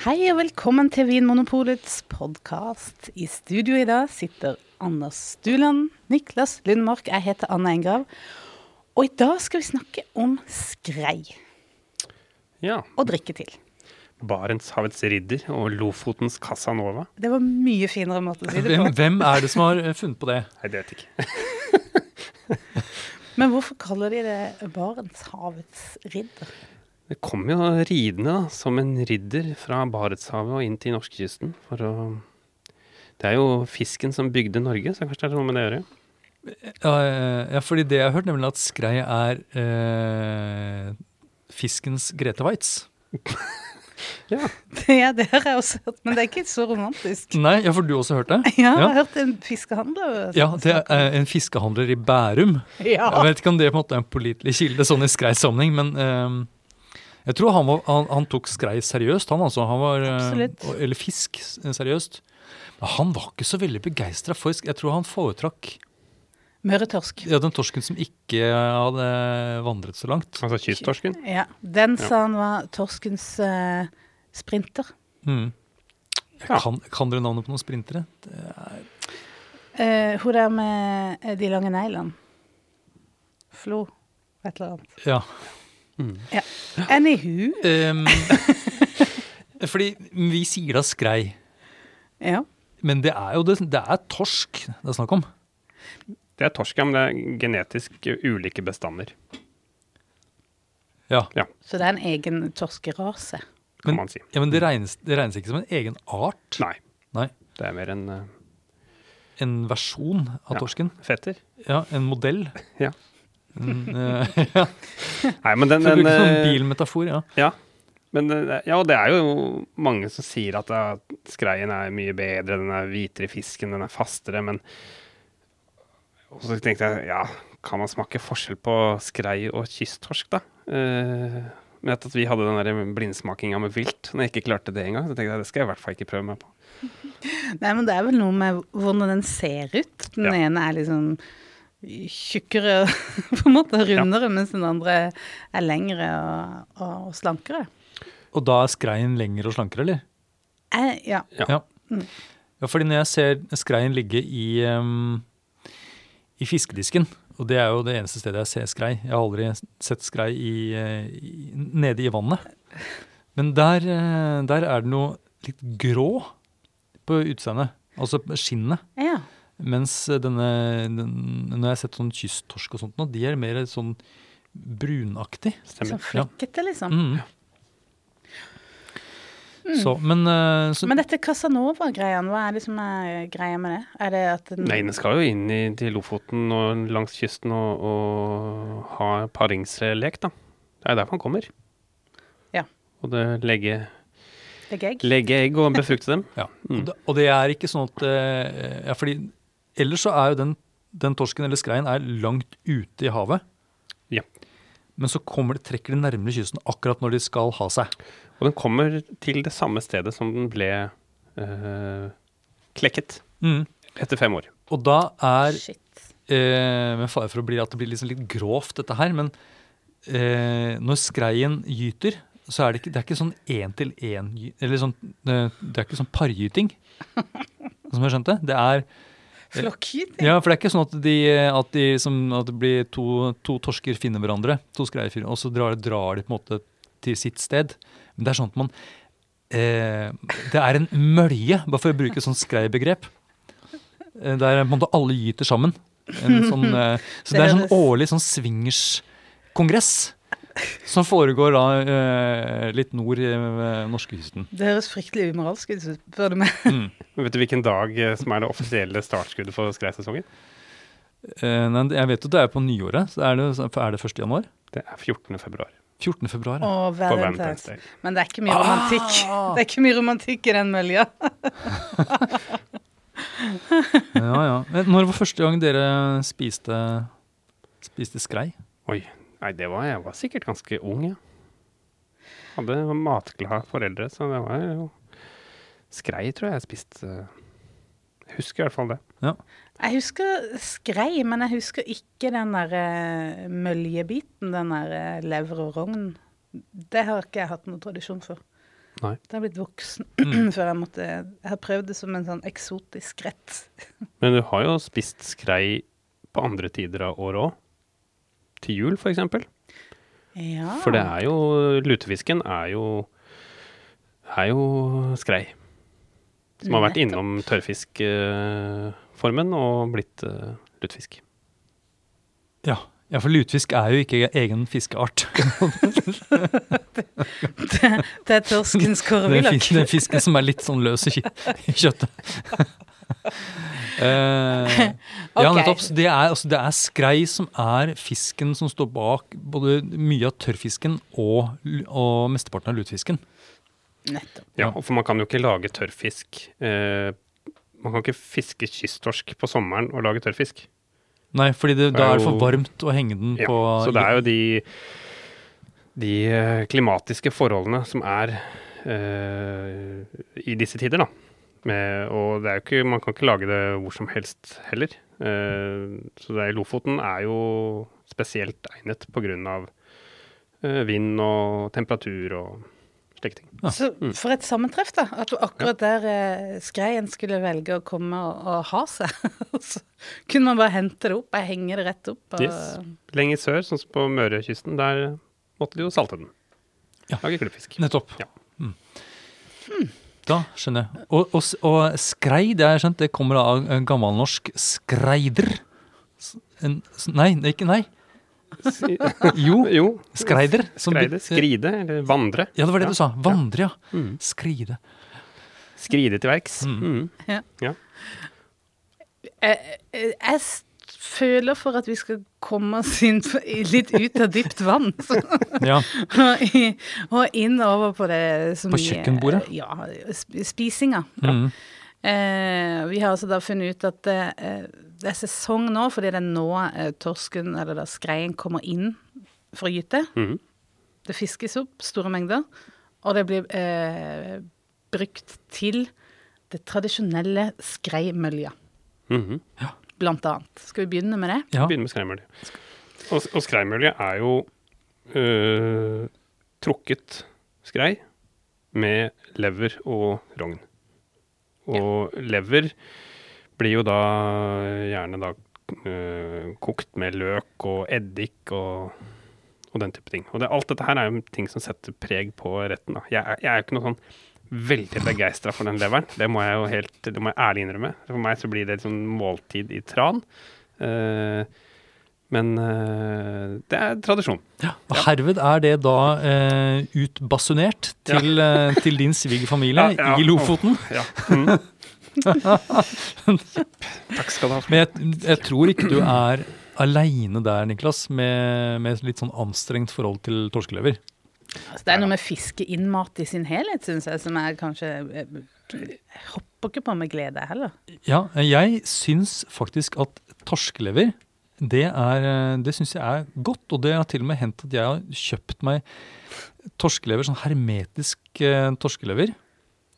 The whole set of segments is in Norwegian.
Hei og velkommen til Vinmonopolets podkast. I studio i dag sitter Anders Stuland, Niklas Lundmark, jeg heter Anna Engrav. Og i dag skal vi snakke om skrei Ja. og drikke til. Barentshavets ridder og Lofotens Casanova. Det var mye finere måte å si det på. hvem er det som har eh, funnet på det? Nei, det vet jeg ikke. Men hvorfor kaller de det Barentshavets ridder? Det kom jo ridende da, som en ridder fra Barentshavet og inn til norskekysten for å Det er jo fisken som bygde Norge, så kanskje det er noe med det å gjøre. Ja, ja, fordi det jeg har hørt, nemlig at skrei er eh, fiskens Grete Waitz. Ja. Ja, det har jeg også hørt, men det er ikke så romantisk. Nei, ja, for du også hørt det? Ja, jeg har Ja. hørt en fiskehandler Ja, det er en fiskehandler i Bærum. Ja. Jeg vet ikke om det på en måte er en pålitelig kilde sånn i skreisammenheng, men eh, jeg tror han, var, han, han tok skrei seriøst, han altså. Han var, eh, eller fisk seriøst. Men han var ikke så veldig begeistra for Jeg tror han foretrakk Møretorsk. ja, den torsken som ikke hadde vandret så langt. Altså kysttorsken. Ja, Den Ja. sa han var torskens uh, sprinter. Mm. Ja. kan, kan dere navnet på noen sprintere? Det er, Eh, hun der med de lange neglene. Flo, et eller annet. ja. Anywho. hu fordi vi sier da skrei, Ja. men det er jo det, det er torsk det er snakk om. Det er torsk, ja, men det er genetisk ulike bestander, Ja, Så det er en egen torskerase. kan Men- man si. ja Men det regnes, det regnes ikke som en egen art? Nei, Nei. det er mer en uh, En versjon av Ja. torsken? fetter. Ja, en modell? Ja. Eh, ja, Nei, men den, den sånn eh, bilmetafor, ja. Ja. Men ja, og det er jo mange som sier at ja, skreien er mye bedre, den er hvitere i fisken, den er fastere, men Og så tenkte jeg, ja, kan man smake forskjell på skrei og kysttorsk, da? Eh, men at vi hadde den der blindsmakinga med vilt, når jeg ikke klarte det engang, så tenkte jeg det skal jeg i hvert fall ikke prøve meg på. Nei, men det er vel noe med hvordan den ser ut. Den Ja. ene er liksom tjukkere på en måte rundere, mens den andre er lengre og, og, og slankere. Og da er skreien lengre og slankere, eller? Eh, ja. Ja. Ja. Mm. ja, fordi når jeg ser skreien ligge i, um, i fiskedisken, og det er jo det eneste stedet jeg ser skrei Jeg har aldri sett skrei i, i, nede i vannet. Men der, eh, der er det noe litt grå på utseendet. Altså skinnet. ja. Mens denne, den, når jeg har sett sånn kysttorsk og sånt nå, de er mer sånn brunaktig. Sånn Stemmer. flekkete, liksom. Mm. Så, men, uh, så, Men dette Casanova-greiene, hva er det som er greia med det? Er det at den, Nei, den skal jo inn i, til Lofoten og langs kysten og, og ha paringslek, da. Det er derfor han kommer. Ja. Og det legge, Legge egg? legge egg og befrukte dem. Ja, Mm. og, det, og det er ikke sånn at uh, ja, fordi Ellers så er jo den, den torsken eller skreien er langt ute i havet. Ja. Men så kommer det, trekker de nærmere kysten akkurat når de skal ha seg. Og den kommer til det samme stedet som den ble øh, klekket etter fem år. Og da er Shit. eh, Med fare for å bli, at det blir liksom litt grovt, dette her, men eh, når skreien gyter, så er det ikke, det er ikke sånn én-til-én Eller sånn eh, Det er ikke sånn pargyting, som jeg skjønte. Det er Flokkgyting? Ja, for det er ikke sånn at, de, at, de, som, at det blir to, to torsker finner hverandre, to skreier og så drar, drar de på en måte til sitt sted. Men det er sånn at man eh, Det er en mølje, bare for å bruke sånn skreibegrep. Eh, der på en måte alle gyter sammen. En sånn, eh, så det er en sånn årlig sånn swingers-kongress. Som foregår da eh, litt nord i eh, norskekysten. Det høres fryktelig umoralsk ut, spør du meg. Mm. Vet du hvilken dag eh, som er det offisielle startskuddet for skreisesongen? Eh, nei, jeg vet jo det er på nyåret. Så er det, er det 1. januar? Det er 14. februar. 14. februar. ja. Valentine's. Valentine's Day. Men det er ikke mye romantikk. Ah! Det er ikke mye romantikk i den mølja. Ja, ja. Når var første gang dere spiste, spiste skrei? Oi. Nei, det var, jeg var sikkert ganske ung, ja. Hadde matglade foreldre, så det var jo Skrei tror jeg jeg spiste. Jeg husker i hvert fall det. Jeg husker skrei, men jeg husker ikke den der eh, møljebiten. Den der eh, lever og rogn. Det har ikke jeg hatt noen tradisjon for. Nei. Det har blitt voksen Mm. før jeg måtte Jeg har prøvd det som en sånn eksotisk rett. Men du har jo spist skrei på andre tider av året òg. Til jul, for eksempel. Ja. For det er jo Lutefisken er jo er jo skrei. Som har vært innom tørrfiskformen og blitt uh, lutefisk. Ja. ja, for lutfisk er jo ikke egen fiskeart. Det er torskens Den, korvillak. det er fisken som er litt sånn løs i kjøttet. Eh, Ja, nettopp. Det er, altså, det er skrei som er fisken som står bak både mye av tørrfisken og, og mesteparten av lutefisken. Nettopp. Ja, for man kan jo ikke lage tørrfisk eh, Man kan ikke fiske kysttorsk på sommeren og lage tørrfisk. Nei, fordi det, da er er det for varmt å henge den Ja, på så det er jo de, de eh, klimatiske forholdene som er eh, i disse tider, da. Med, og det er jo ikke, man kan ikke lage det hvor som helst heller. Eh, så det er, Lofoten er jo spesielt egnet pga. Uh, vind og temperatur og slike ting. Ja. Så Mm. for et sammentreff, da. At du akkurat der eh, skreien skulle velge å komme og, og ha seg. så kunne man bare hente det opp. Jeg henger det rett opp. Og, Yes. Lenger sør, sånn som på Mørekysten, der måtte de jo salte den. Ja. Lage klubbfisk. Nettopp. Ja. Mm. Da skjønner jeg. Og, og, og skrei, det er skjønt, det kommer av eh, gammelnorsk skreider. En, nei, det er ikke nei. Jo, Jo. skreider. som Skreide. Skride, eller vandre. Ja, det var det Ja. du sa. Vandre, ja. Mm. Skride. Skride til verks. Mm. Mm. jeg, jeg, jeg s- føler for at vi skal komme oss inn, på- litt ut av dypt vann. Så, Ja. og, inn over på det som På kjøkkenbordet? Ja. sp- Spisinga. Mm. Eh, vi har altså da funnet ut at eh, det er sesong nå, fordi det er nå eh, torsken, eller da skreien, kommer inn for å gyte. Mm. Det fiskes opp store mengder, og det blir eh, brukt til det tradisjonelle skreimølja, Mhm. Blant annet. Skal vi begynne med det? ja. Begynne med skreimølje. Og, og skreimølje er jo øh, trukket skrei med lever og rogn. Og lever blir jo da gjerne da øh, kokt med løk og eddik og, og den type ting. Og det, alt dette her er jo ting som setter preg på retten. Da. Jeg, er- jeg er jo ikke noe sånn veldig begeistra for den leveren. Det må jeg jo helt, det må jeg ærlig innrømme. For meg så blir det et sånn måltid i tran. Uh, men eh, det er tradisjon. Ja, og herved er det da eh, utbasunert til, ja. til din svigerfamilie Ja, ja. i Lofoten. Ja. Mm. Takk skal du ha. Men jeg, jeg tror ikke du er aleine der, Niklas, med, med et litt sånn anstrengt forhold til torskelever. Altså, det er noe med fiskeinnmat i sin helhet, syns jeg, som er kanskje eh, Jeg hopper ikke på med glede heller. Ja, jeg syns faktisk at torskelever, det, er, eh, det syns jeg er godt. Og det har til og med hendt at jeg har kjøpt meg torskelever, sånn hermetisk eh, torskelever,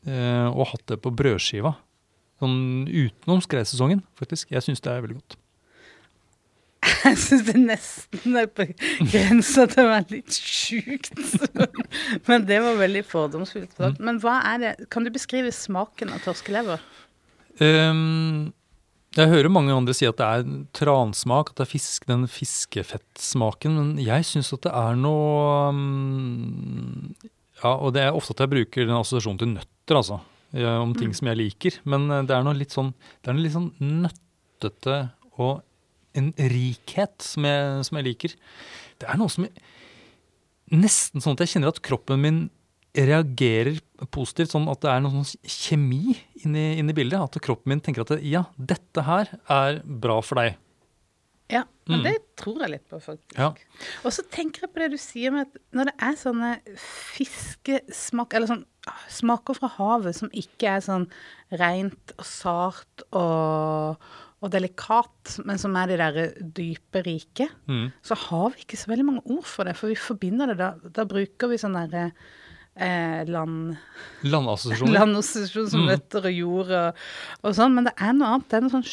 eh, og hatt det på brødskiva. Sånn utenom skreisesongen, faktisk. Jeg syns det er veldig godt. Jeg syns det nesten er på grensa til å være litt sjukt. Men det var veldig fordomsfullt. Men hva er det Kan du beskrive smaken av torskelever? Um, jeg hører mange andre si at det er transmak, at det er fisk, den fiskefettsmaken, men jeg syns at det er noe um, Ja, og det er ofte at jeg bruker den assosiasjonen til nøtter, altså. Om ting som jeg liker. Men eh, det er noe litt sånn Det er noe litt sånn nøttete og en rikhet som jeg, som jeg liker. Det er noe som jeg, Nesten sånn at jeg kjenner at kroppen min reagerer positivt, sånn at det er noe sånn kjemi inni, inni bildet. At kroppen min tenker at det, ja, dette her er bra for deg. Ja, men Mm. det tror jeg litt på, faktisk. Ja. Og så tenker jeg på det du sier med at når det er sånne fiskesmak, eller sånn ah, smaker fra havet som ikke er sånn rent og sart og, og delikat, men som er de der dype, rike, Mm. så har vi ikke så veldig mange ord for det. For vi forbinder det da Da bruker vi sånn derre eh, land, Landassosiasjoner. landassosiasjon som Mm. nøtter og jord og, og sånn, men det er noe annet. Det er noe sånn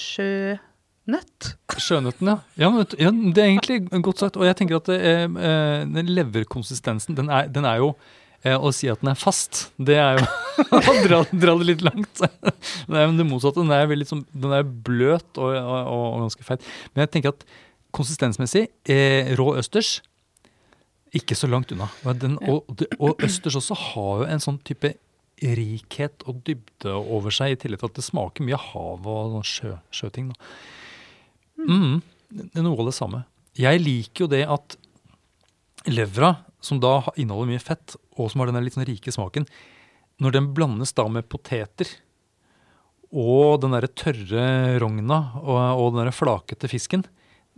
sjønøtt. Sjønøtten, ja. Ja, men ja. Det er egentlig godt sagt. Og jeg tenker at det, eh, eh, den leverkonsistensen, den er, den er jo å si at den er fast, det er jo å dra, dra det litt langt. Det er jo det motsatte. Den er sånn, den er bløt og, og, og ganske feit. Men jeg tenker at konsistensmessig, eh, rå østers ikke så langt unna. Og, den, og, og østers også har jo en sånn type rikhet og dybde over seg, i tillegg til at det smaker mye hav og sånn sjø, sjøting. Mm, det er noe av det samme. Jeg liker jo det at levra, som da inneholder mye fett, og som har den litt sånn rike smaken, når den blandes da med poteter og den derre tørre rogna og, og den derre flakete fisken,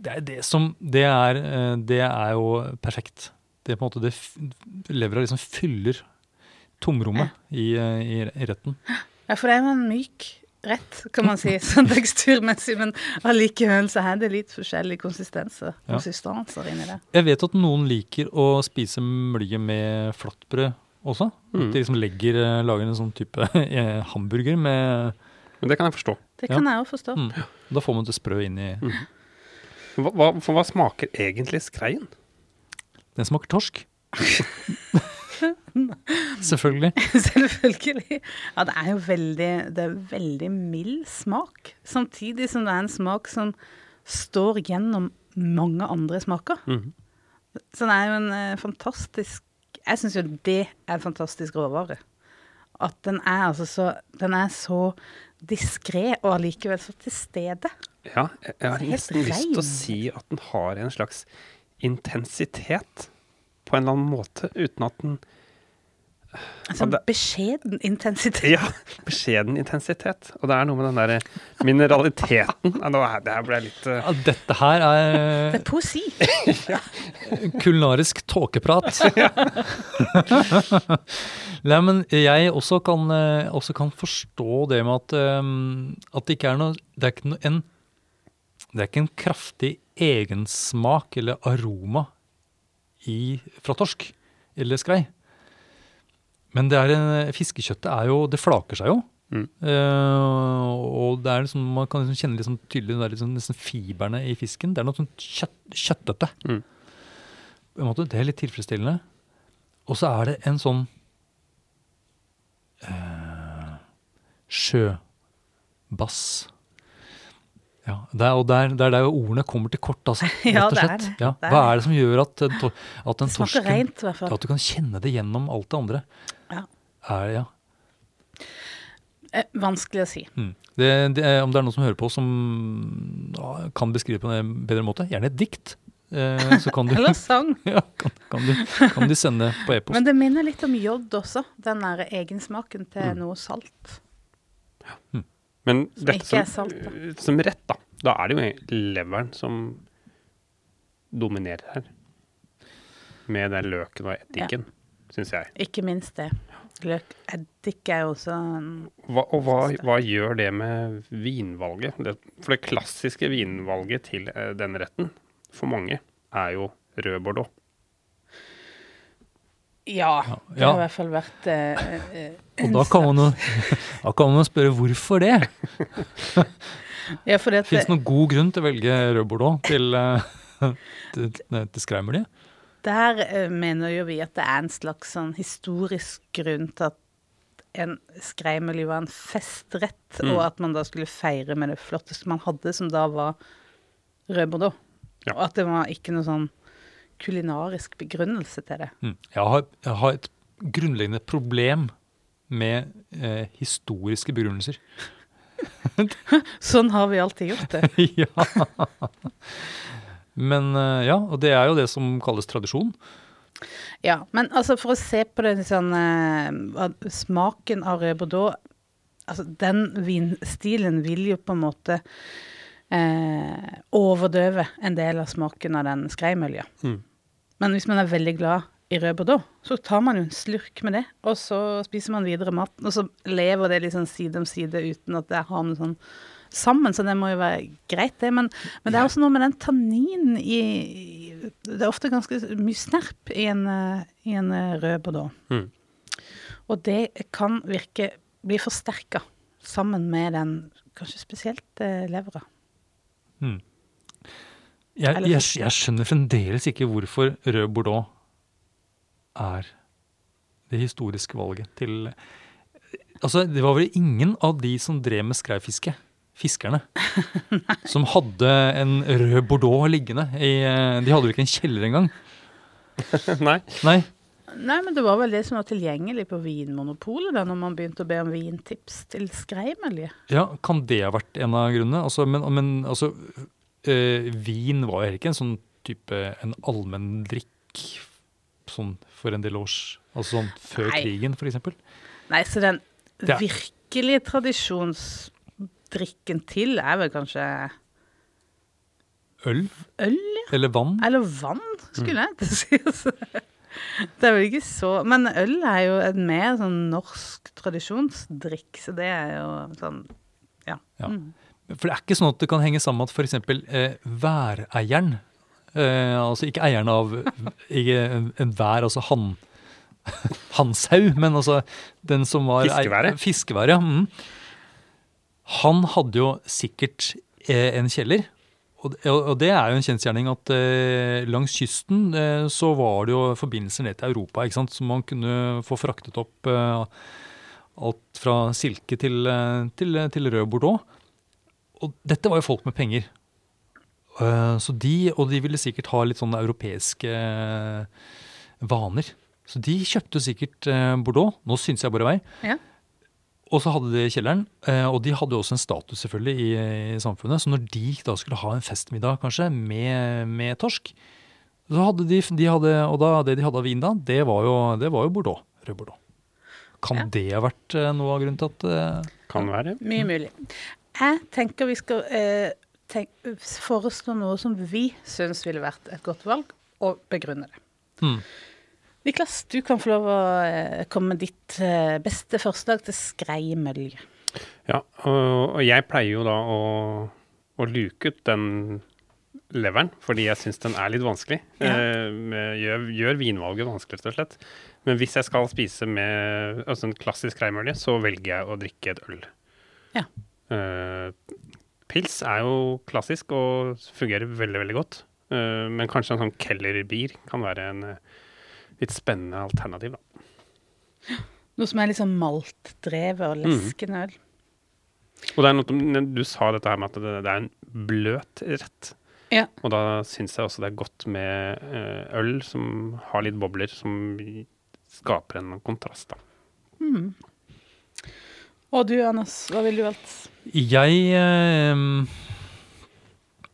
det er det som Det er, eh, det er jo perfekt. Det er på en måte det Levra liksom fyller tomrommet i, eh, i, i retten. Ja, for det er jo en myk rett, kan man si, sånn teksturmessig, men allikevel så er det litt forskjellige konsistenser, Ja. konsistenser inni det. Jeg vet at noen liker å spise mølje med flatbrød også. At Mm. de liksom legger, eh, lager en sånn type eh, hamburger med Men det kan jeg forstå. Det Ja. kan jeg òg forstå. mm. Da får man det sprø inn i Hva, hva, for hva smaker egentlig skreien? Den smaker torsk. Selvfølgelig. Selvfølgelig. Ja, det er jo veldig, det er veldig mild smak. Samtidig som det er en smak som står gjennom mange andre smaker. Mhm. Så det er jo en eh, fantastisk Jeg syns jo det er en fantastisk råvare. At den er altså så Den er så diskré og allikevel så til stede. Ja, jeg, jeg har nesten lyst til å si at den har en slags intensitet på en eller annen måte, uten at den Altså beskjeden intensitet. Ja, beskjeden intensitet. Og det er noe med den derre mineraliteten ja, nå er, Det her ble litt uh... Ja, dette her er Det er poesi. ja. kulinarisk tåkeprat. Nei, men jeg også kan, eh, også kan forstå det med at, um, at det ikke er noe Det er ikke noe, en Det er ikke en kraftig egensmak eller aroma i, fra torsk eller skrei. Men det er en, fiskekjøttet er jo Det flaker seg jo. Mm. Uh, og det er liksom, man kan liksom kjenne liksom tydelig det er liksom nesten fiberne i fisken. Det er noe sånn kjøtt, kjøttete. Mm. Måte, det er litt tilfredsstillende. Og så er det en sånn uh, sjøbass. Ja, det er, og der, det er der ordene kommer til kort, altså. Ja, rett og det er slett. det. Ja, er hva er det som gjør at, den at en torsken rent. At du kan kjenne det gjennom alt det andre? Ja. Er, ja. Eh, vanskelig å si. Mm. Det, det, om det er noen som hører på som ja, kan beskrive på en bedre måte, gjerne et dikt. Eh, så kan du, Eller sang. ja, kan, kan, du, kan du sende på e-post. Men det minner litt om jod også. Den der egensmaken til Mm. noe salt. Men Som dette som, salt, som rett, da. Da er det jo leveren som dominerer her. Med den løken og eddiken, syns jeg. Ikke minst det. Løk, eddik er jo også Hva, og hva, hva gjør det med vinvalget? Det, for det klassiske vinvalget til eh, denne retten, for mange, er jo rød bordeaux. Ja, det Ja. har i hvert fall vært eh, eh, Og da kan man jo da kan man jo spørre hvorfor det? Ja, for det Fins det noen god grunn til å velge rød bordeaux til, eh, til, til skreimelje? Der eh, mener jo vi at det er en slags sånn historisk grunn til at en skreimeli var en festrett, Mm. og at man da skulle feire med det flotteste man hadde, som da var rød bordeaux. Ja. Og at det var ikke noe sånn kulinarisk begrunnelse til det. Mm. Jeg, har, jeg har et grunnleggende problem med eh, historiske begrunnelser. Sånn har vi alltid gjort det. ja. Men eh, ja, og det er jo det som kalles tradisjon. Ja, men altså for å se på det sånn eh, Smaken av rød bordeaux Altså den vinstilen vil jo på en måte eh, overdøve en del av smaken av den skreimølja. Mm. Men hvis man er veldig glad i rød bordeaux, så tar man jo en slurk med det, og så spiser man videre maten, og så lever det liksom side om side uten at det har noe sånn sammen, så det må jo være greit, det. Men, men det er også noe med den tanninen i Det er ofte ganske mye snerp i en, eh, i en eh, rød bordeaux. Mm. Og det kan virke bli forsterka sammen med den kanskje spesielt eh, levra. Mm. Jeg, jeg, jeg skjønner fremdeles ikke hvorfor rød bordeaux er det historiske valget til Altså, det var vel ingen av de som drev med skreifiske, fiskerne, som hadde en rød bordeaux liggende i De hadde jo ikke en kjeller engang. Nei. Nei. Nei, men det var vel det som var tilgjengelig på Vinmonopolet da når man begynte å be om vintips til skreimelje. Ja, kan det ha vært en av grunnene? Altså, men, men altså, øh, vin var heller ikke en sånn type en allmenndrikk sånn for en del års Altså sånn før Nei. krigen, eksempel. Nei, så den er- virkelige tradisjonsdrikken til er vel kanskje Øl øl, eller vann. eller vann, skulle jeg til å si. Det er vel ikke så Men øl er jo en mer sånn norsk tradisjonsdrikk, så det er jo sånn Ja. Ja. Mm. For det er ikke sånn at det kan henge sammen med at f.eks. Eh, væreieren eh, Altså ikke eieren av ikke en, vær, altså han Hanshaug, men altså den som var Fiskeværet? Fiskeværet, ja. Mm. Han hadde jo sikkert eh, en kjeller. Og, og det er jo en kjensgjerning at eh, langs kysten eh, så var det jo forbindelser ned til Europa, ikke sant? så man kunne få fraktet opp eh, alt fra silke til, eh, til, til rød bordeaux. Og dette var jo folk med penger. Eh, så de, og de ville sikkert ha litt sånne europeiske eh, vaner. Så de kjøpte sikkert eh, Bordeaux. Nå syns jeg bare vei. Ja. Og så hadde de kjelleren, eh, og de hadde jo også en status selvfølgelig i, i samfunnet. Så når de da skulle ha en festmiddag kanskje med, med torsk, så hadde de, de hadde, og da, det de hadde av vin da, det var jo, det var jo Bordeaux. Rød Bordeaux. Kan Ja. det ha vært noe av grunnen til at Kan være. Mye mulig. Jeg tenker vi skal eh, tenk, foreslå noe som vi syns ville vært et godt valg, og begrunne det. Mm. Niklas, du kan få lov å eh, komme med ditt eh, beste forslag til skreimølje. Ja, og, og jeg pleier jo da å, å luke ut den leveren, fordi jeg syns den er litt vanskelig. Ja. Eh, gjør, gjør vinvalget vanskelig, rett og slett. Men hvis jeg skal spise med altså en klassisk reimølje, så velger jeg å drikke et øl. Ja. Eh, pils er jo klassisk og fungerer veldig, veldig godt. Eh, men kanskje en sånn Keller-bier kan være en eh, litt spennende alternativ, da. Noe som er litt sånn maltdrevet og leskende øl. Og det er noe, du sa dette her med at det, det er en bløt rett. Ja. Og da syns jeg også det er godt med øl som har litt bobler, som skaper en kontrast, da. Og du, Anders, hva ville du valgt? Jeg eh,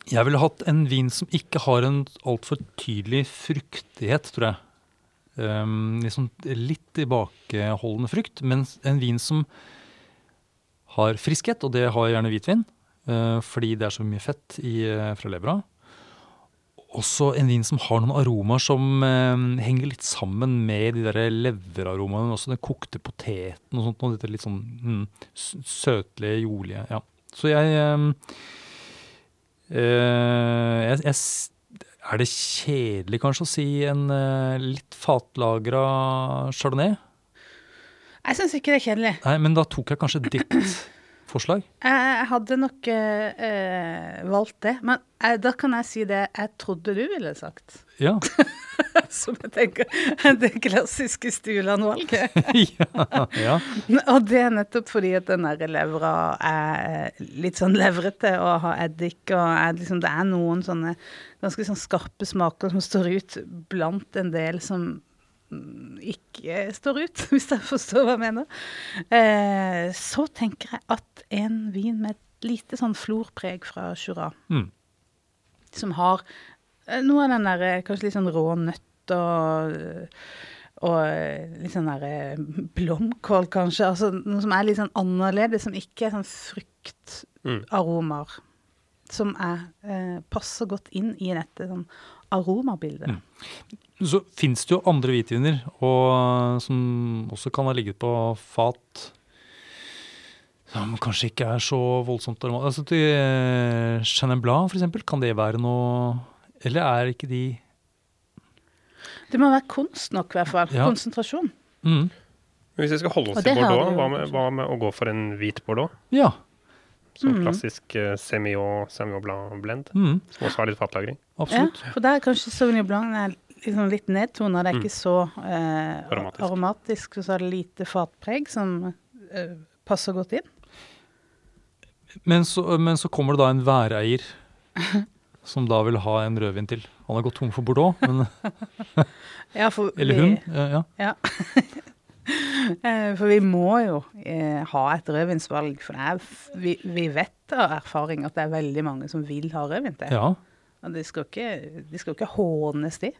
Jeg ville hatt en vin som ikke har en altfor tydelig fruktighet, tror jeg. Um, liksom litt tilbakeholdende frukt, men en vin som har friskhet, og det har gjerne hvitvin, uh, fordi det er så mye fett i, fra levra. Også en vin som har noen aromaer som eh, henger litt sammen med de der leveraromaene. Også den kokte poteten og sånt. Og dette litt sånn mm, søtlige, jordlige. Ja. Så jeg, eh, eh, jeg, jeg Er det kjedelig kanskje å si en eh, litt fatlagra chardonnay? Jeg syns ikke det er kjedelig. Nei, men da tok jeg kanskje ditt forslag. Jeg, hadde nok eh, eh, valgt det. Men eh, da kan jeg si det jeg trodde du ville sagt. Ja. Som jeg tenker er det klassiske Stuland-valget. ja, ja. Og det er nettopp fordi at den derre levra er litt sånn levrete og har eddik, og er liksom, det er noen sånne ganske sånn skarpe smaker som står ut blant en del som ikke står ut, hvis jeg forstår hva jeg mener. Eh, så tenker jeg at en vin med et lite sånn florpreg fra Jura, Mm. som har eh, noe av den der eh, kanskje litt sånn rå nøtt og og eh, litt sånn der blomkål, kanskje. Altså noe som er litt sånn annerledes, som ikke er sånn fruktaromaer. Som er, eh, passer godt inn i dette sånn aromabildet. Så fins det jo andre hvitviner og, som også kan ha ligget på fat. Som kanskje ikke er så voldsomt aromat. Altså til eh, Chenin Blanc, eksempel, kan det være noe Eller er ikke de Det må være kunst nok, i hvert fall. Ja. Konsentrasjon. mm, Hvis vi skal holde oss til Bordeaux, hva med, hva med å gå for en hvit Bordeaux? Ja. Som mm. klassisk uh, Semillon, Semillon Blanc blend, Mm, som også har litt fatlagring. Ja, for der er kanskje Sauvignon Blanc er liksom litt nedtona. Det er ikke så eh, Aromatisk. aromatisk. Og så er det lite fatpreg som eh, passer godt inn. Men så, men så kommer det da en væreier som da vil ha en rødvin til. Han har gått tom for Bordeaux, men, Ja, for eller vi- hun. Ja, ja. Eh, For vi må jo eh, ha et rødvinsvalg, for det er, vi, vi vet av erfaring at det er veldig mange som vil ha rødvin til. ja. De skal ikke, de skal ikke hånes, de.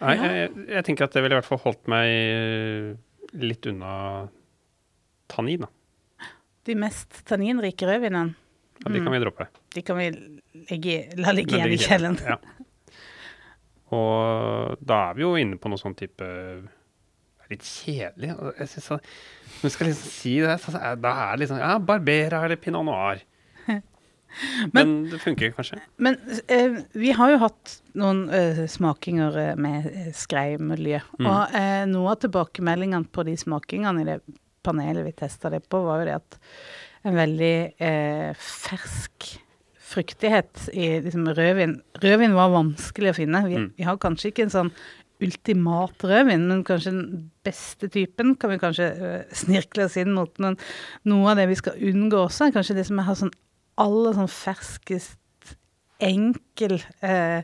Nei, jeg, jeg, jeg tenker at det ville i hvert fall holdt meg litt unna tannin. Da. De mest tanninrike rødvinene, Ja, de kan vi droppe. de kan vi legge, la ligge igjen i kjelleren. Ja. Og da er vi jo inne på noe sånn type Litt kjedelig. og Jeg synes at, Når skal liksom si det, så da er det liksom Ja, Barbera eller Pinot Noir. Men, det funker kanskje. Men eh, vi har jo hatt noen eh, smakinger eh, med eh, skreimiljø. Mm. Og eh, noe av tilbakemeldingene på de smakingene i det panelet vi testa det på, var jo det at en veldig eh, fersk fruktighet i liksom, rødvin Rødvin var vanskelig å finne. Vi, Mm. vi har kanskje ikke en sånn ultimat rødvin, men kanskje den beste typen kan vi kanskje snirkle oss inn mot. Men noe av det vi skal unngå også, er kanskje det som har sånn aller sånn ferskest enkel eh,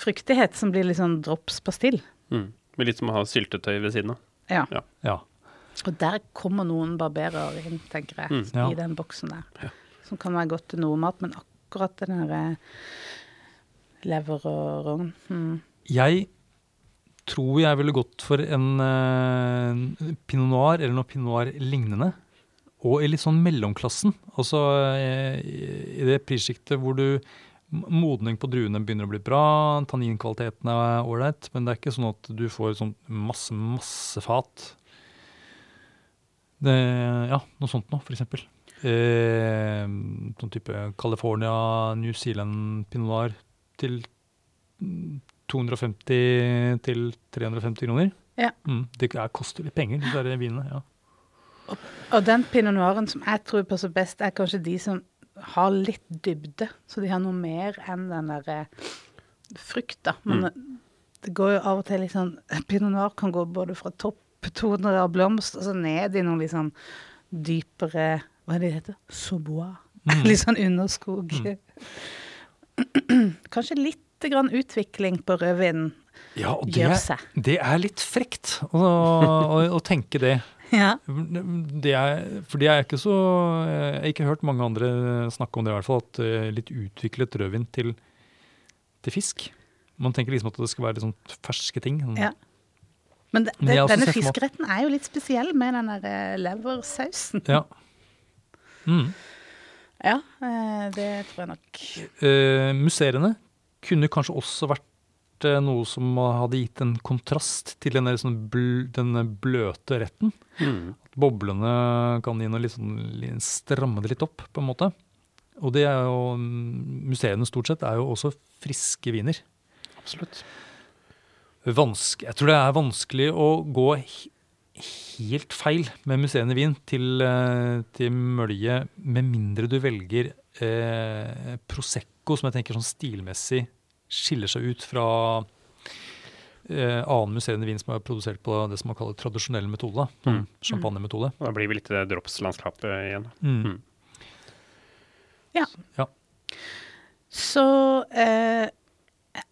fruktighet som blir litt sånn dropspastill. Mm. Men litt som å ha syltetøy ved siden av. Ja. Ja. ja. Og der kommer noen barberer inn, tenker jeg, Mm. Ja. i den boksen der. Ja. Som kan være godt til noe mat, men akkurat den der eh, lever og rogn mm. Jeg tror jeg ville gått for en eh, pinot noir eller noe pinot noir lignende. Og i litt sånn mellomklassen. Altså eh, i det prissjiktet hvor du Modning på druene begynner å bli bra, tanninkvaliteten er ålreit, men det er ikke sånn at du får sånn masse, masse fat. Det, ja, noe sånt noe, eksempel. Eh, sånn type California, New Zealand pinot noir til mm, 250 til 350 kroner. Ja. Mm, det er, koster litt penger, de der vinene. Ja. Og den pinot noiren som jeg tror passer best, er kanskje de som har litt dybde. Så de har noe mer enn den der eh, frukta. Men det går jo av og til litt sånn Pinot noir kan gå både fra topptoner av blomst og så ned i noe litt sånn dypere Hva er det det heter? Sobois. Mm. litt sånn underskog. Kanskje litt grann utvikling på rødvinen Ja, og det, gjør seg. det er litt frekt å, å, å tenke det. Ja. det er, fordi jeg er ikke så Jeg har ikke hørt mange andre snakke om det, i hvert fall. At eh, litt utviklet rødvin til, til fisk. Man tenker liksom at det skal være sånn ferske ting. Sånn. Ja. Men det, det, denne fiskeretten er jo litt spesiell med den der eh, leversausen. Ja. Mm. Ja, eh, det tror jeg nok. Uh, museene kunne kanskje også vært eh, noe som hadde gitt en kontrast til den sånn bl den bløte retten. Mm. Boblene kan gi noe litt sånn, stramme det litt opp, på en måte. Og det er jo, mm, museene stort sett er jo også friske viner. Absolutt. Vanske, jeg tror det er vanskelig å gå he- helt feil med museene vin til, eh, til mølje, med mindre du velger eh, Prosecco, som jeg tenker sånn stilmessig skiller seg ut fra eh, annen museene vin som er produsert på det som man kaller tradisjonell metode. da, Sånn Mm. champagnemetode. Da blir vi litt i det dropslandskapet igjen. Mm. Mm. Så eh,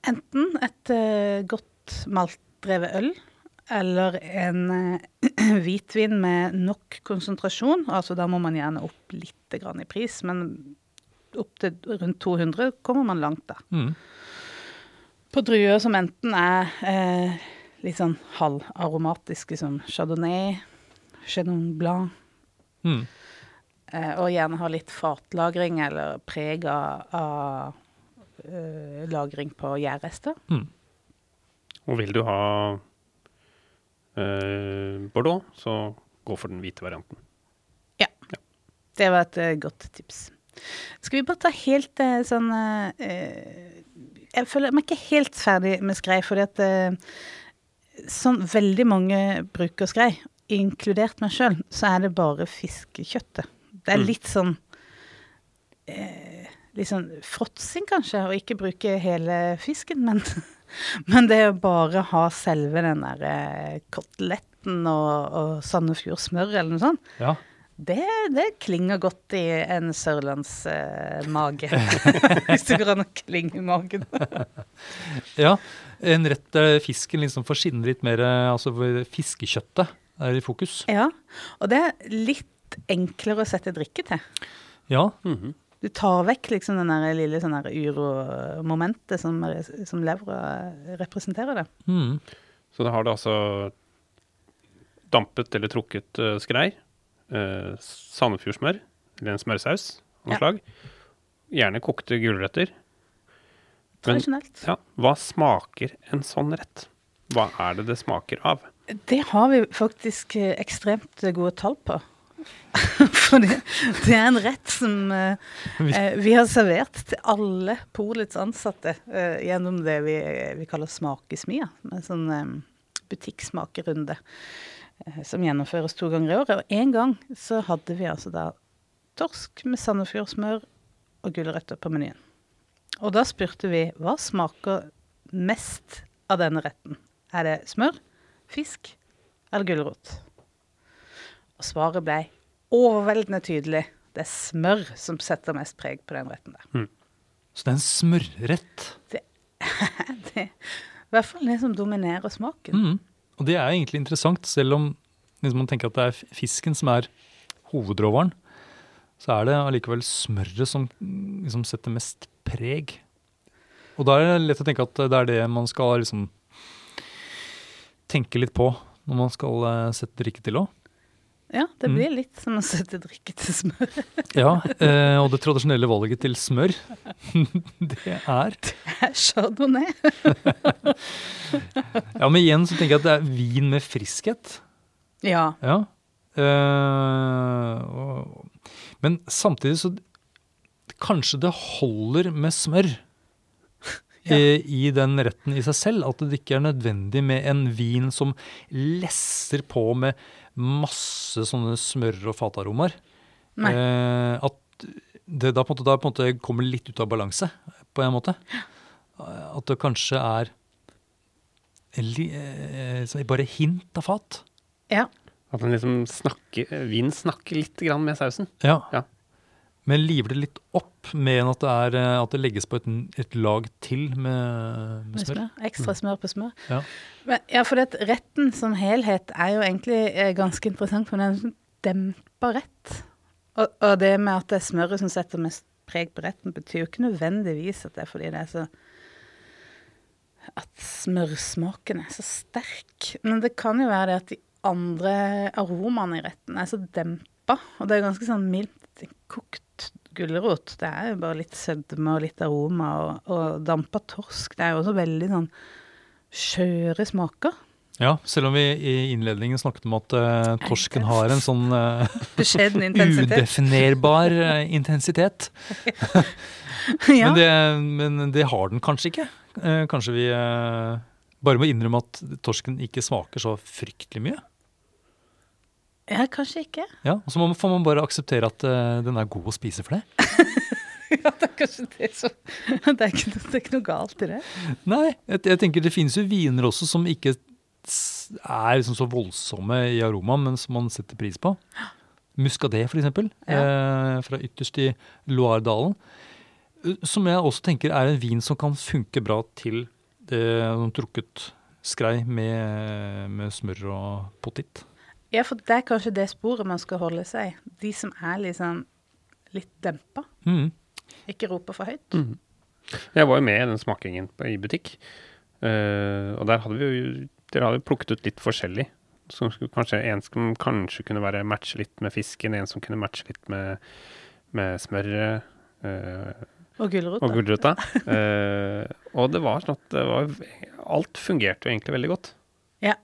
enten et eh, godt maltdrevet øl eller en eh, hvitvin med nok konsentrasjon. Altså da må man gjerne opp litt grann i pris, men opp til rundt 200 kommer man langt da. Mm. På druer som enten er eh, litt sånn halvaromatiske som chardonnay, chenon blanc, Mm. eh, og gjerne har litt fatlagring eller preg av, av eh, lagring på gjærrester. Mm. Og vil du ha eh, Bordeaux, så gå for den hvite varianten. Ja, Det var et eh, godt tips. Skal vi bare ta helt eh, sånn eh, Jeg føler meg ikke helt ferdig med skrei, fordi at eh, sånn veldig mange bruker skrei, inkludert meg sjøl, så er det bare fiskekjøttet. Det er Mm. litt sånn eh, Litt sånn fråtsing, kanskje, å ikke bruke hele fisken, men Men det å bare ha selve den der eh, koteletten og, og Sandefjord smør eller noe sånt, Ja. Det, det klinger godt i en sørlandsmage. Hvis det går an å klinge i magen. ja. En rett der fisken liksom får skinne litt mer, eh, altså fiskekjøttet er i fokus. Ja, og det er litt enklere å sette drikke til. Ja, Mhm. Du tar vekk liksom den der lille sånn uromomentet som, som levra representerer det. mm. Så da har du altså dampet eller trukket eh, skrei, uh, sandefjordsmør, eller en smørsaus av noe Ja. slag, gjerne kokte gulrøtter. Men- Tradisjonelt. Ja, hva smaker en sånn rett? Hva er det det smaker av? Det har vi faktisk eh, ekstremt gode tall på. For det, det er en rett som eh, eh, vi har servert til alle polets ansatte eh, gjennom det vi, vi kaller Smakesmia. Med sånn eh, butikksmakerunde eh, som gjennomføres to ganger i året. Og en gang så hadde vi altså da torsk med Sandefjordsmør og gulrøtter på menyen. Og da spurte vi hva smaker mest av denne retten. Er det smør, fisk eller gulrot? Og svaret ble overveldende tydelig. Det er smør som setter mest preg på den retten der. Så det er en smørrett. Det er i hvert fall det som dominerer smaken. Mm. Og det er egentlig interessant, selv om liksom, man tenker at det er fisken som er hovedråvaren, så er det allikevel smøret som liksom setter mest preg. Og da er det lett å tenke at det er det man skal liksom tenke litt på når man skal eh, sette drikke til òg. Ja, det Mm. blir litt som å sette drikke til smør. Ja, eh, og det tradisjonelle valget til smør, det er Chardonnay. Ja, men igjen så tenker jeg at det er vin med friskhet. Ja. Ja. Eh, og, men samtidig så Kanskje det holder med smør Ja. i, i den retten i seg selv. At det ikke er nødvendig med en vin som lesser på med masse sånne smør- og fataromaer. Eh, at det da på, en måte, da på en måte kommer litt ut av balanse, på en måte. At det kanskje er eh, bare hint av fat. ja. At den liksom snakker, vinen snakker litt grann med sausen. Ja. Ja. Men liver det litt opp med at det, er, eh, at det legges på et, et lag til med, med Med smør? Ekstra smør på smør. Ja. Men, ja, for det, retten som helhet er jo egentlig eh, ganske interessant, for den er en sånn dempa rett. Og, og det med at det er smøret som setter mest preg på retten, betyr jo ikke nødvendigvis at det er fordi det er så At smørsmaken er så sterk. Men det kan jo være det at de andre aromaene i retten er så dempa, og det er ganske sånn mildt kokt gulrot. Det er jo bare litt sødme og litt aroma, og, og dampa torsk. Det er jo også veldig sånn skjøre smaker. ja, selv om vi i innledningen snakket om at uh, torsken har en sånn uh, udefinerbar eh, intensitet. ja. Men, det, men det har den kanskje ikke. Kanskje vi bare må innrømme at torsken ikke smaker så fryktelig mye. Ja, kanskje ikke. Ja, Og så må- får man bare akseptere at uh, den er god å spise for det. Ja, det er kanskje det som Det er ikke, noe- det er ikke noe galt i det. Nei, jeg, jeg tenker det finnes jo viner også som ikke er liksom så voldsomme i aromaen, men som man setter pris på. Muscadet, for eksempel, eh, fra ytterst i Loire-dalen. eh, Som jeg også tenker er en vin som kan funke bra til det, sånn trukket skrei med, med smør og potet. Ja, for det er kanskje det sporet man skal holde seg i. De som er liksom litt dempa. Mm. Ikke roper for høyt. Mm. Jeg var jo med i den smakingen på, i butikk. Uh, og der hadde vi jo Dere hadde plukket ut litt forskjellig. Som skulle kanskje, en som kanskje kunne være matche litt med fisken, en som kunne matche litt med, med smøret. Uh, Og gulrota. og gulrota. Eh, og det var sånn at det var, alt fungerte jo egentlig veldig godt. Ja.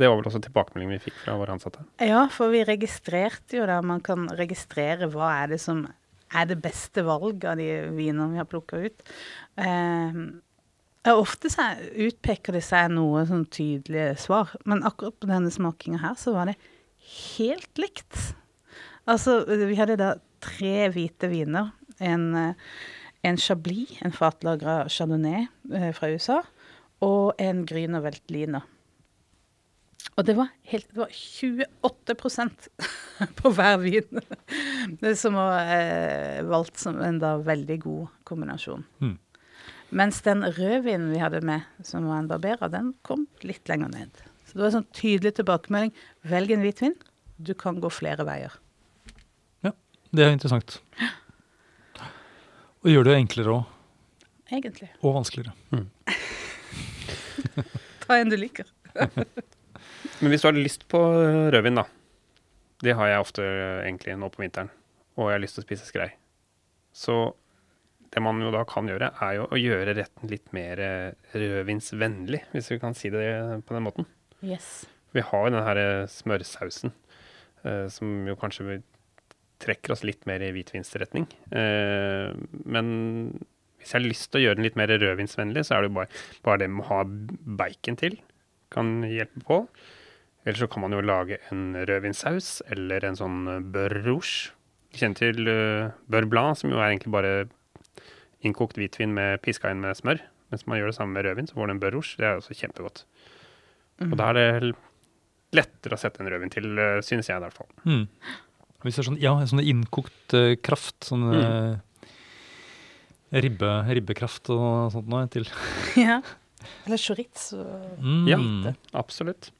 Det var vel også tilbakemeldingen vi fikk fra våre ansatte. Ja, for vi registrerte jo da Man kan registrere hva er det som er det beste valget av de vinene vi har plukka ut. Eh, ofte er- utpeker det seg noe sånn tydelige svar, men akkurat på denne smakinga her så var det helt likt. Altså, vi hadde da tre hvite viner. En, en Chablis, en fatlagra chardonnay eh, fra USA. og en Grüner Veltliner. Og det var, helt, det var 28% på hver vin. Det som var eh, valgt som en da veldig god kombinasjon. Mm. Mens den rødvinen vi hadde med, som var en barberer, den kom litt lenger ned. Så det var en sånn tydelig tilbakemelding. Velg en hvitvin. Du kan gå flere veier. Ja, Det er interessant. Og gjør det enklere òg. Egentlig. Og vanskeligere. Ta en du liker. Men hvis du har lyst på rødvin, da. Det har jeg ofte eh, egentlig nå på vinteren. Og jeg har lyst til å spise skrei. Så det man jo da kan gjøre, er jo å gjøre retten litt mer eh, rødvinsvennlig, hvis vi kan si det på den måten. Yes. Vi har jo den her eh, smørsausen, eh, som jo kanskje trekker oss litt mer i hvitvinsretning. Eh, men hvis jeg har lyst til å gjøre den litt mer rødvinsvennlig, så er det jo bare, bare det med å ha bacon til kan hjelpe på. Eller så kan man jo lage en rødvinssaus eller en sånn eh, beurre rouge. Kjenner til uh, beurre blanc, som jo er egentlig bare innkokt hvitvin med piska inn med smør. Mens man gjør det samme med rødvin, så får du en beurre rouge. Det er også kjempegodt. Og da er det lettere å sette en rødvin til, uh, synes jeg i hvert fall. Mm. Hvis det er sånn, ja, sånn innkokt uh, kraft, sånn Mm. ribbe, ribbekraft og sånt noe til. ja. Eller chorizo. Mm. Ja. Absolutt.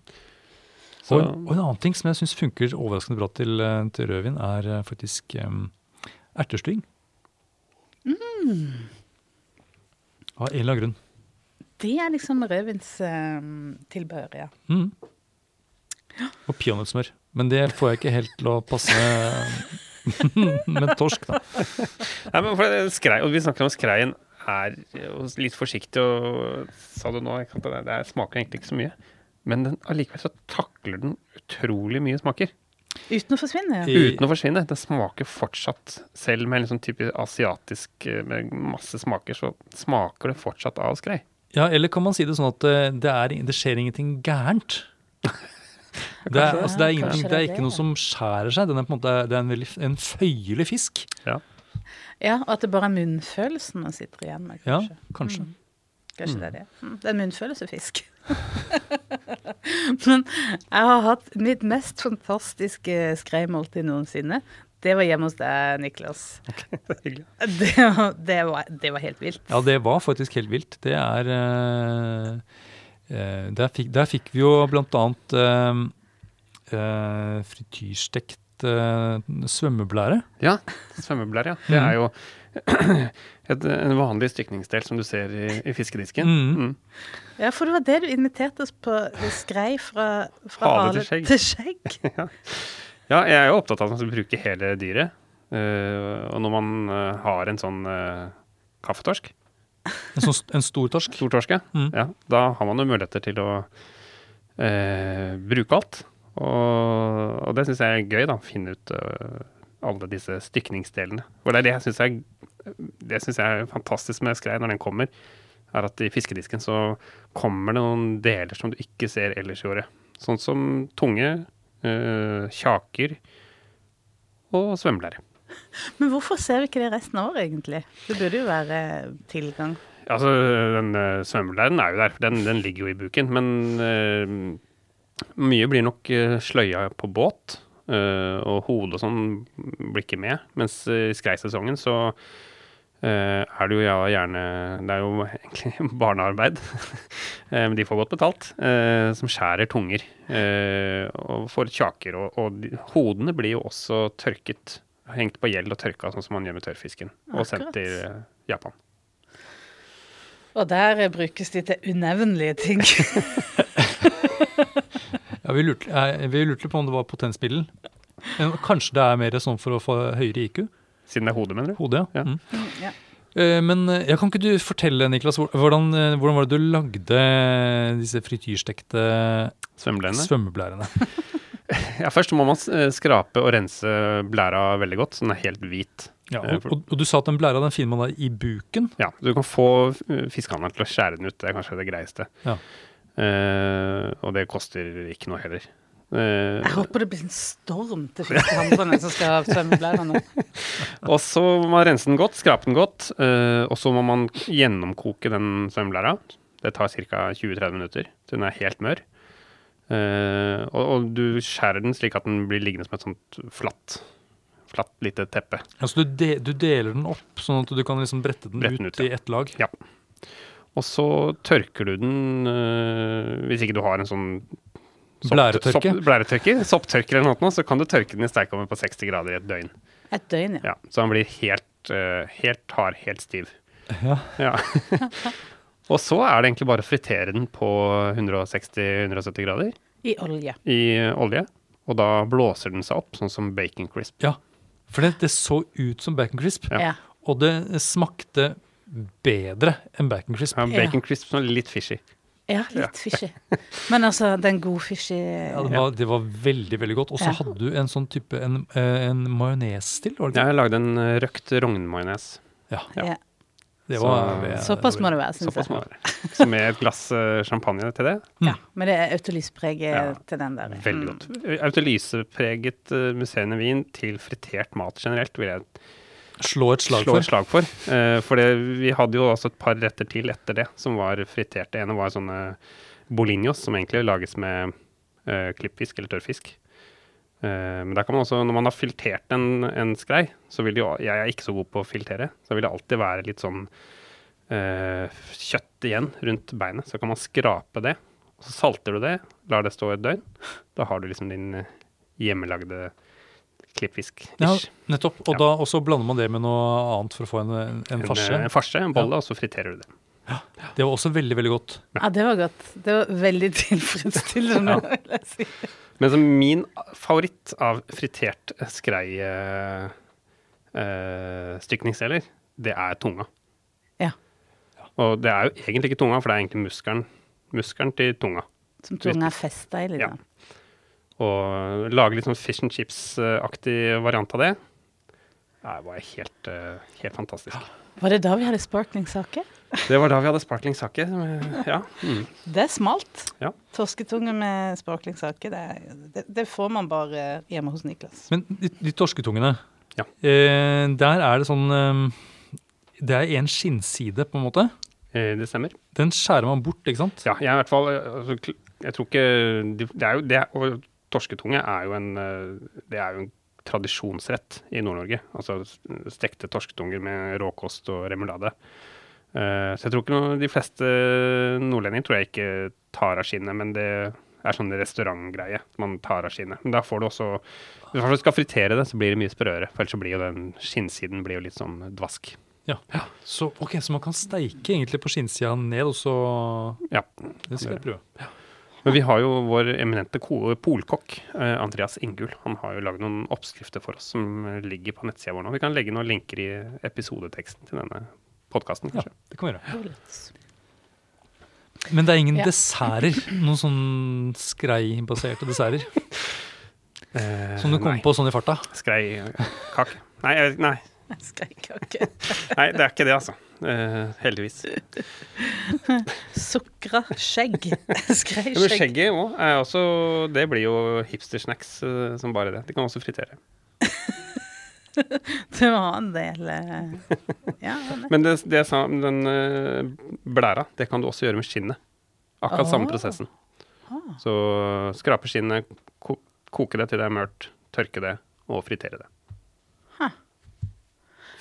Så, Og, og en annen ting som jeg syns funker overraskende bra til, eh, til rødvin, er eh, faktisk um, ertestyng. Av en eller annen grunn. Det er liksom rødvins tilbehør, ja. Mm. Og peanøttsmør. Men det får jeg ikke helt til å passe med torsk, da. Nei, men for det, skrei, og vi snakker om skreien er litt forsiktig, og sa du nå ikke sant, det, det smaker egentlig ikke så mye. Men den, allikevel så takler den utrolig mye smaker. Uten å forsvinne, ja. Uten å forsvinne. Den smaker fortsatt, selv med en sånn type asiatisk eh, med masse smaker, så smaker det fortsatt av skrei. Ja, eller kan man si det sånn at eh, det, er, det skjer ingenting gærent? Det er, altså, det, er det er det er ikke noe som skjærer seg. Den er på en måte det er en, veldig, en føyelig fisk. Ja. Ja, og at det bare er munnfølelsen man sitter igjen med, kanskje. Ja, kanskje. kanskje. Mm. Det er det. Mm, Det er en munnfølelsefisk. Men jeg har hatt mitt mest fantastiske skreimåltid noensinne. Det var hjemme hos deg, Niklas. Okay, Det var, det var, det var helt vilt. Ja, det var faktisk helt vilt. Det er uh, der, fikk, der fikk vi jo blant annet uh, uh, frityrstekt eh, svømmeblære. Ja, svømmeblære, ja. Det er jo et, en vanlig strykningsdel som du ser i, i fiskedisken. Mm. Mm. Ja, for det var det du inviterte oss på. Skrei fra, fra Hale til skjegg. til skjegg. Ja, jeg er jo opptatt av at man skal bruke hele dyret. Uh, og når man uh, har en sånn uh, kaffetorsk, En, sånn, en stor torsk. stor torsk, ja, Mm. ja, da har man jo muligheter til å eh, bruke alt. Og, og det syns jeg er gøy, da. Finne ut uh, alle disse stykningsdelene. For det er det jeg syns er, det synes jeg er fantastisk med skrei når den kommer. Er at i fiskedisken så kommer det noen deler som du ikke ser ellers i året. Sånn som tunge, uh, kjaker og svømmelære. Men hvorfor ser vi ikke det resten av året, egentlig? Det burde jo være tilgang. Altså, den uh, svømmelæren er jo der, den, den ligger jo i buken. Men eh, mye blir nok eh, sløya på båt, eh, og hodet og sånn blir ikke med. Mens eh, i skreisesongen så eh, er det jo ja, gjerne Det er jo egentlig barnearbeid, eh, men de får godt betalt, eh, som skjærer tunger eh, og får kjaker. Og, og hodene blir jo også tørket, hengt på gjeld og tørka, sånn som man gjør med tørrfisken, og sendt til Japan. Og der brukes de til unevnelige ting. Ja, vi, lurte, eh, vi lurte på om det var potensmiddel. Men kanskje det er mer sånn for å få høyere IQ? Siden det er hodet, mener du? Hodet, ja. Ja. Mm. ja. Eh, Men jeg ja, kan ikke du fortelle, Niklas, hvor- hvordan, eh, hvordan var det du lagde disse frityrstekte svømmeblærene? Ja, først må man eh, skrape og rense blæra veldig godt, så den er helt hvit. Ja, Eh, og, for- og, og du sa at den blæra den finner man da i buken. Ja, du kan få eh, fiskehandleren til å skjære den ut, det er kanskje det greieste. Ja. Eh, og det koster ikke noe heller. Uh, Jeg håper det blir en storm til fiskehandlerne som skal ha nå. og så må man rense den godt, skrape den godt, uh, og så må man gjennomkoke den svømmeblæra Det tar ca. 20-30 minutter til den er helt mør. Eh, og, og du skjærer den slik at den blir liggende som et sånt flatt, flatt lite teppe. Altså du, de, du deler den opp, sånn at du kan liksom brette den Brette den ut, ut, ja. i ett lag? Ja. Og så tørker du den eh, Hvis ikke du har en sånn sopp- Blæretørke? Sopp, blæretørker, sopptørker eller noe, så kan du tørke den i sterkovnen på 60 grader i et døgn. Et døgn, ja. Ja, så den blir helt, eh, helt hard, helt stiv. Ja. Ja. og så er det egentlig bare å fritere den på 160-170 grader I olje. i olje. Og da blåser den seg opp, sånn som bacon crisp. ja. For det, det så ut som bacon crisp, Ja. Ja. og det smakte bedre enn bacon crisp. Ja, bacon crisp som er litt fishy. Ja, litt fishy. Men altså, den god fishy Ja, det, var, det var veldig veldig godt. Og så Ja. hadde du en sånn type en, eh, en majones til, var det ikke? Jeg lagde en eh, røkt rognmajones. Ja. Ja. Det var, Så- var, Såpass må det være, syns jeg. må det være. Så med et glass eh, champagne til det. Ja, med det autolyspreget Ja. til den der. Veldig Mm. godt. Autolysepreget uh, musserende vin til fritert mat generelt vil jeg Slå et slag slå for. et slag for. Uh, for det, vi hadde jo også et par retter til etter det som var friterte. En var sånne bolinhos, som egentlig lages med uh, klippfisk eller tørrfisk. Eh, men der kan man også, når man har filtert en, en skrei, så vil det jo Jeg er ikke så god på å filtere, så vil det alltid være litt sånn kjøtt igjen rundt beinet. Så kan man skrape det, og så salter du det, lar det stå et døgn. Da har du liksom din hjemmelagde hjemmelagde klippfisk. Ja, nettopp. Og Ja. da blander man det med noe annet for å få en, en, en farse. En, farse, en bolle, og så friterer du det. Det var også veldig, veldig godt. Ja, det var godt. Det var veldig tilfredsstillende, vil jeg si. Men som min favoritt av fritert skrei eh, eh, det er tunga. Ja. Og det er jo egentlig ikke tunga, for det er egentlig muskelen, muskelen til tunga. Som tunga er festa i, Ja. Og lage litt sånn fish and chips-aktig variant av det, det var helt, eh, helt fantastisk. Var det da vi hadde sparkling-sake? Det var da vi hadde sparkling sake. eh, Ja. Mm. Det er smalt. Ja. Torsketunge med sparkling-sake, det, det, det får man bare hjemme hos Niklas. Men de, de torsketungene, Ja. eh, der er det sånn eh, Det er en skinnside, på en måte. Eh, Det stemmer. Den skjærer man bort, ikke sant? Ja, jeg er i hvert fall altså, Jeg tror ikke Det er jo det er- torsketunge er jo en eh, Det er jo en tradisjonsrett i Nord-Norge. Altså stekte torsketunger med råkost og remulade. Eh, Så jeg tror ikke noe, de fleste nordlendinger tror jeg ikke tar av skinnet, men det er sånn restaurantgreie. Man tar av skinnet. Men da får du også Hvis du skal fritere det, så blir det mye sprøere. For ellers så blir jo den skinnsiden blir jo litt sånn dvask. Ja. Så, okay, så man kan steike egentlig på skinnsida ned, og så Ja. Det skal jeg prøve. Men vi har jo vår eminente polkokk, eh, Andreas Ingul. Han har jo lagd noen oppskrifter for oss som ligger på nettsida vår nå. Vi kan legge noen linker i episodeteksten til denne podkasten, Ja, det kan vi gjøre. Men det er ingen Ja. desserter? Noen sånn skreibaserte desserter? Eh, Som du kom nei. på sånn i farta? Skreikake. Nei, jeg- nei, Skreikake. nei, det er ikke det, altså. Uh, heldigvis. Sukra skjegg. Ja, Men skjegget òg er også Det blir jo hipstersnacks uh, som bare det. De kan også fritere. Det var en del uh, Ja, det- Men det, det jeg sa, den eh, blæra, det kan du også gjøre med skinnet. Akkurat samme Ah. prosessen. Ah. Så skrape skinnet, ko koke det til det er mørkt, tørke det og fritere det.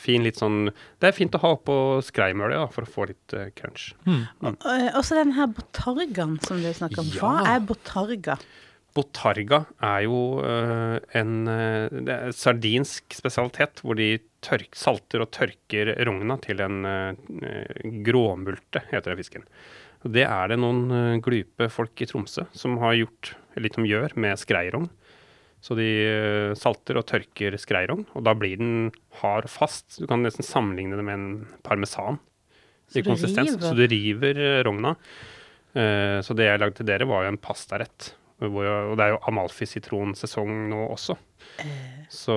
Fin litt sånn Det er fint å ha på skreimølet ja, for å få litt uh, crunch. Mm. Eh, Også den her botargaen som du snakker om. Hva er botarga? Botarga er jo uh, en det er sardinsk spesialitet, hvor de tørk, salter og tørker rogna til en uh, gråmulte, heter det fisken. Det er det noen glupe folk i Tromsø som har gjort, eller som gjør, med skreirogn. Så de eh, salter og tørker skreirogn, og da blir den hard og fast. Du kan nesten sammenligne det med en parmesan Så i konsistens. river? Så du river eh, rogna. Uh, så det jeg lagde til dere, var jo en pastarett. Hvor og det er jo amalfi-sitronsesong nå også. Så,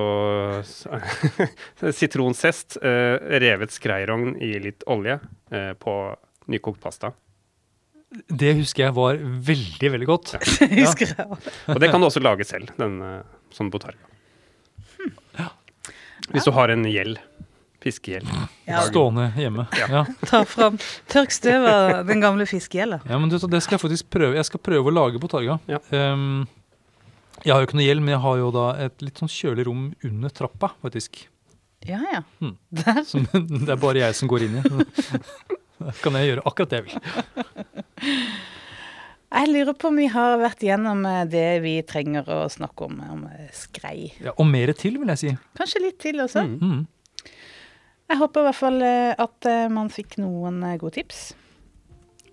Sitronzest, eh, revet skreirogn i litt olje uh, på nykokt pasta. Det husker jeg var veldig, veldig godt. Husker jeg. Og det kan du også lage selv, denne eh, sånn botarga. Hvis du har en gjeld Fiskegjeld. Ja, Stående hjemme. Ja. Ja. ta fram tørk støv av den gamle fiskegjelda. Ja, men du, det skal jeg faktisk prøve. Jeg skal prøve å lage botarga. Ja. Um, jeg har jo ikke noe gjeld, men jeg har jo da et litt sånn kjølig rom under trappa, faktisk. Ja, ja. Hmm. Der. Som det er bare jeg som går inn i. Da kan jeg gjøre akkurat det jeg vil. Jeg lurer på om vi har vært gjennom eh, det vi trenger å snakke om, om eh, skrei. Ja, og mer til, vil jeg si. Kanskje litt til også. Mm. Mm. Jeg håper i hvert fall eh, at eh, man fikk noen eh, gode tips.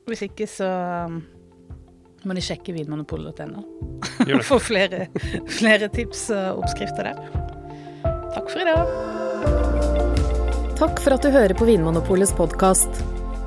Hvis ikke så um, må de sjekke vinmonopolet.no få flere, flere tips og oppskrifter der. Takk for i dag. Takk for at du hører på Vinmonopolets podkast.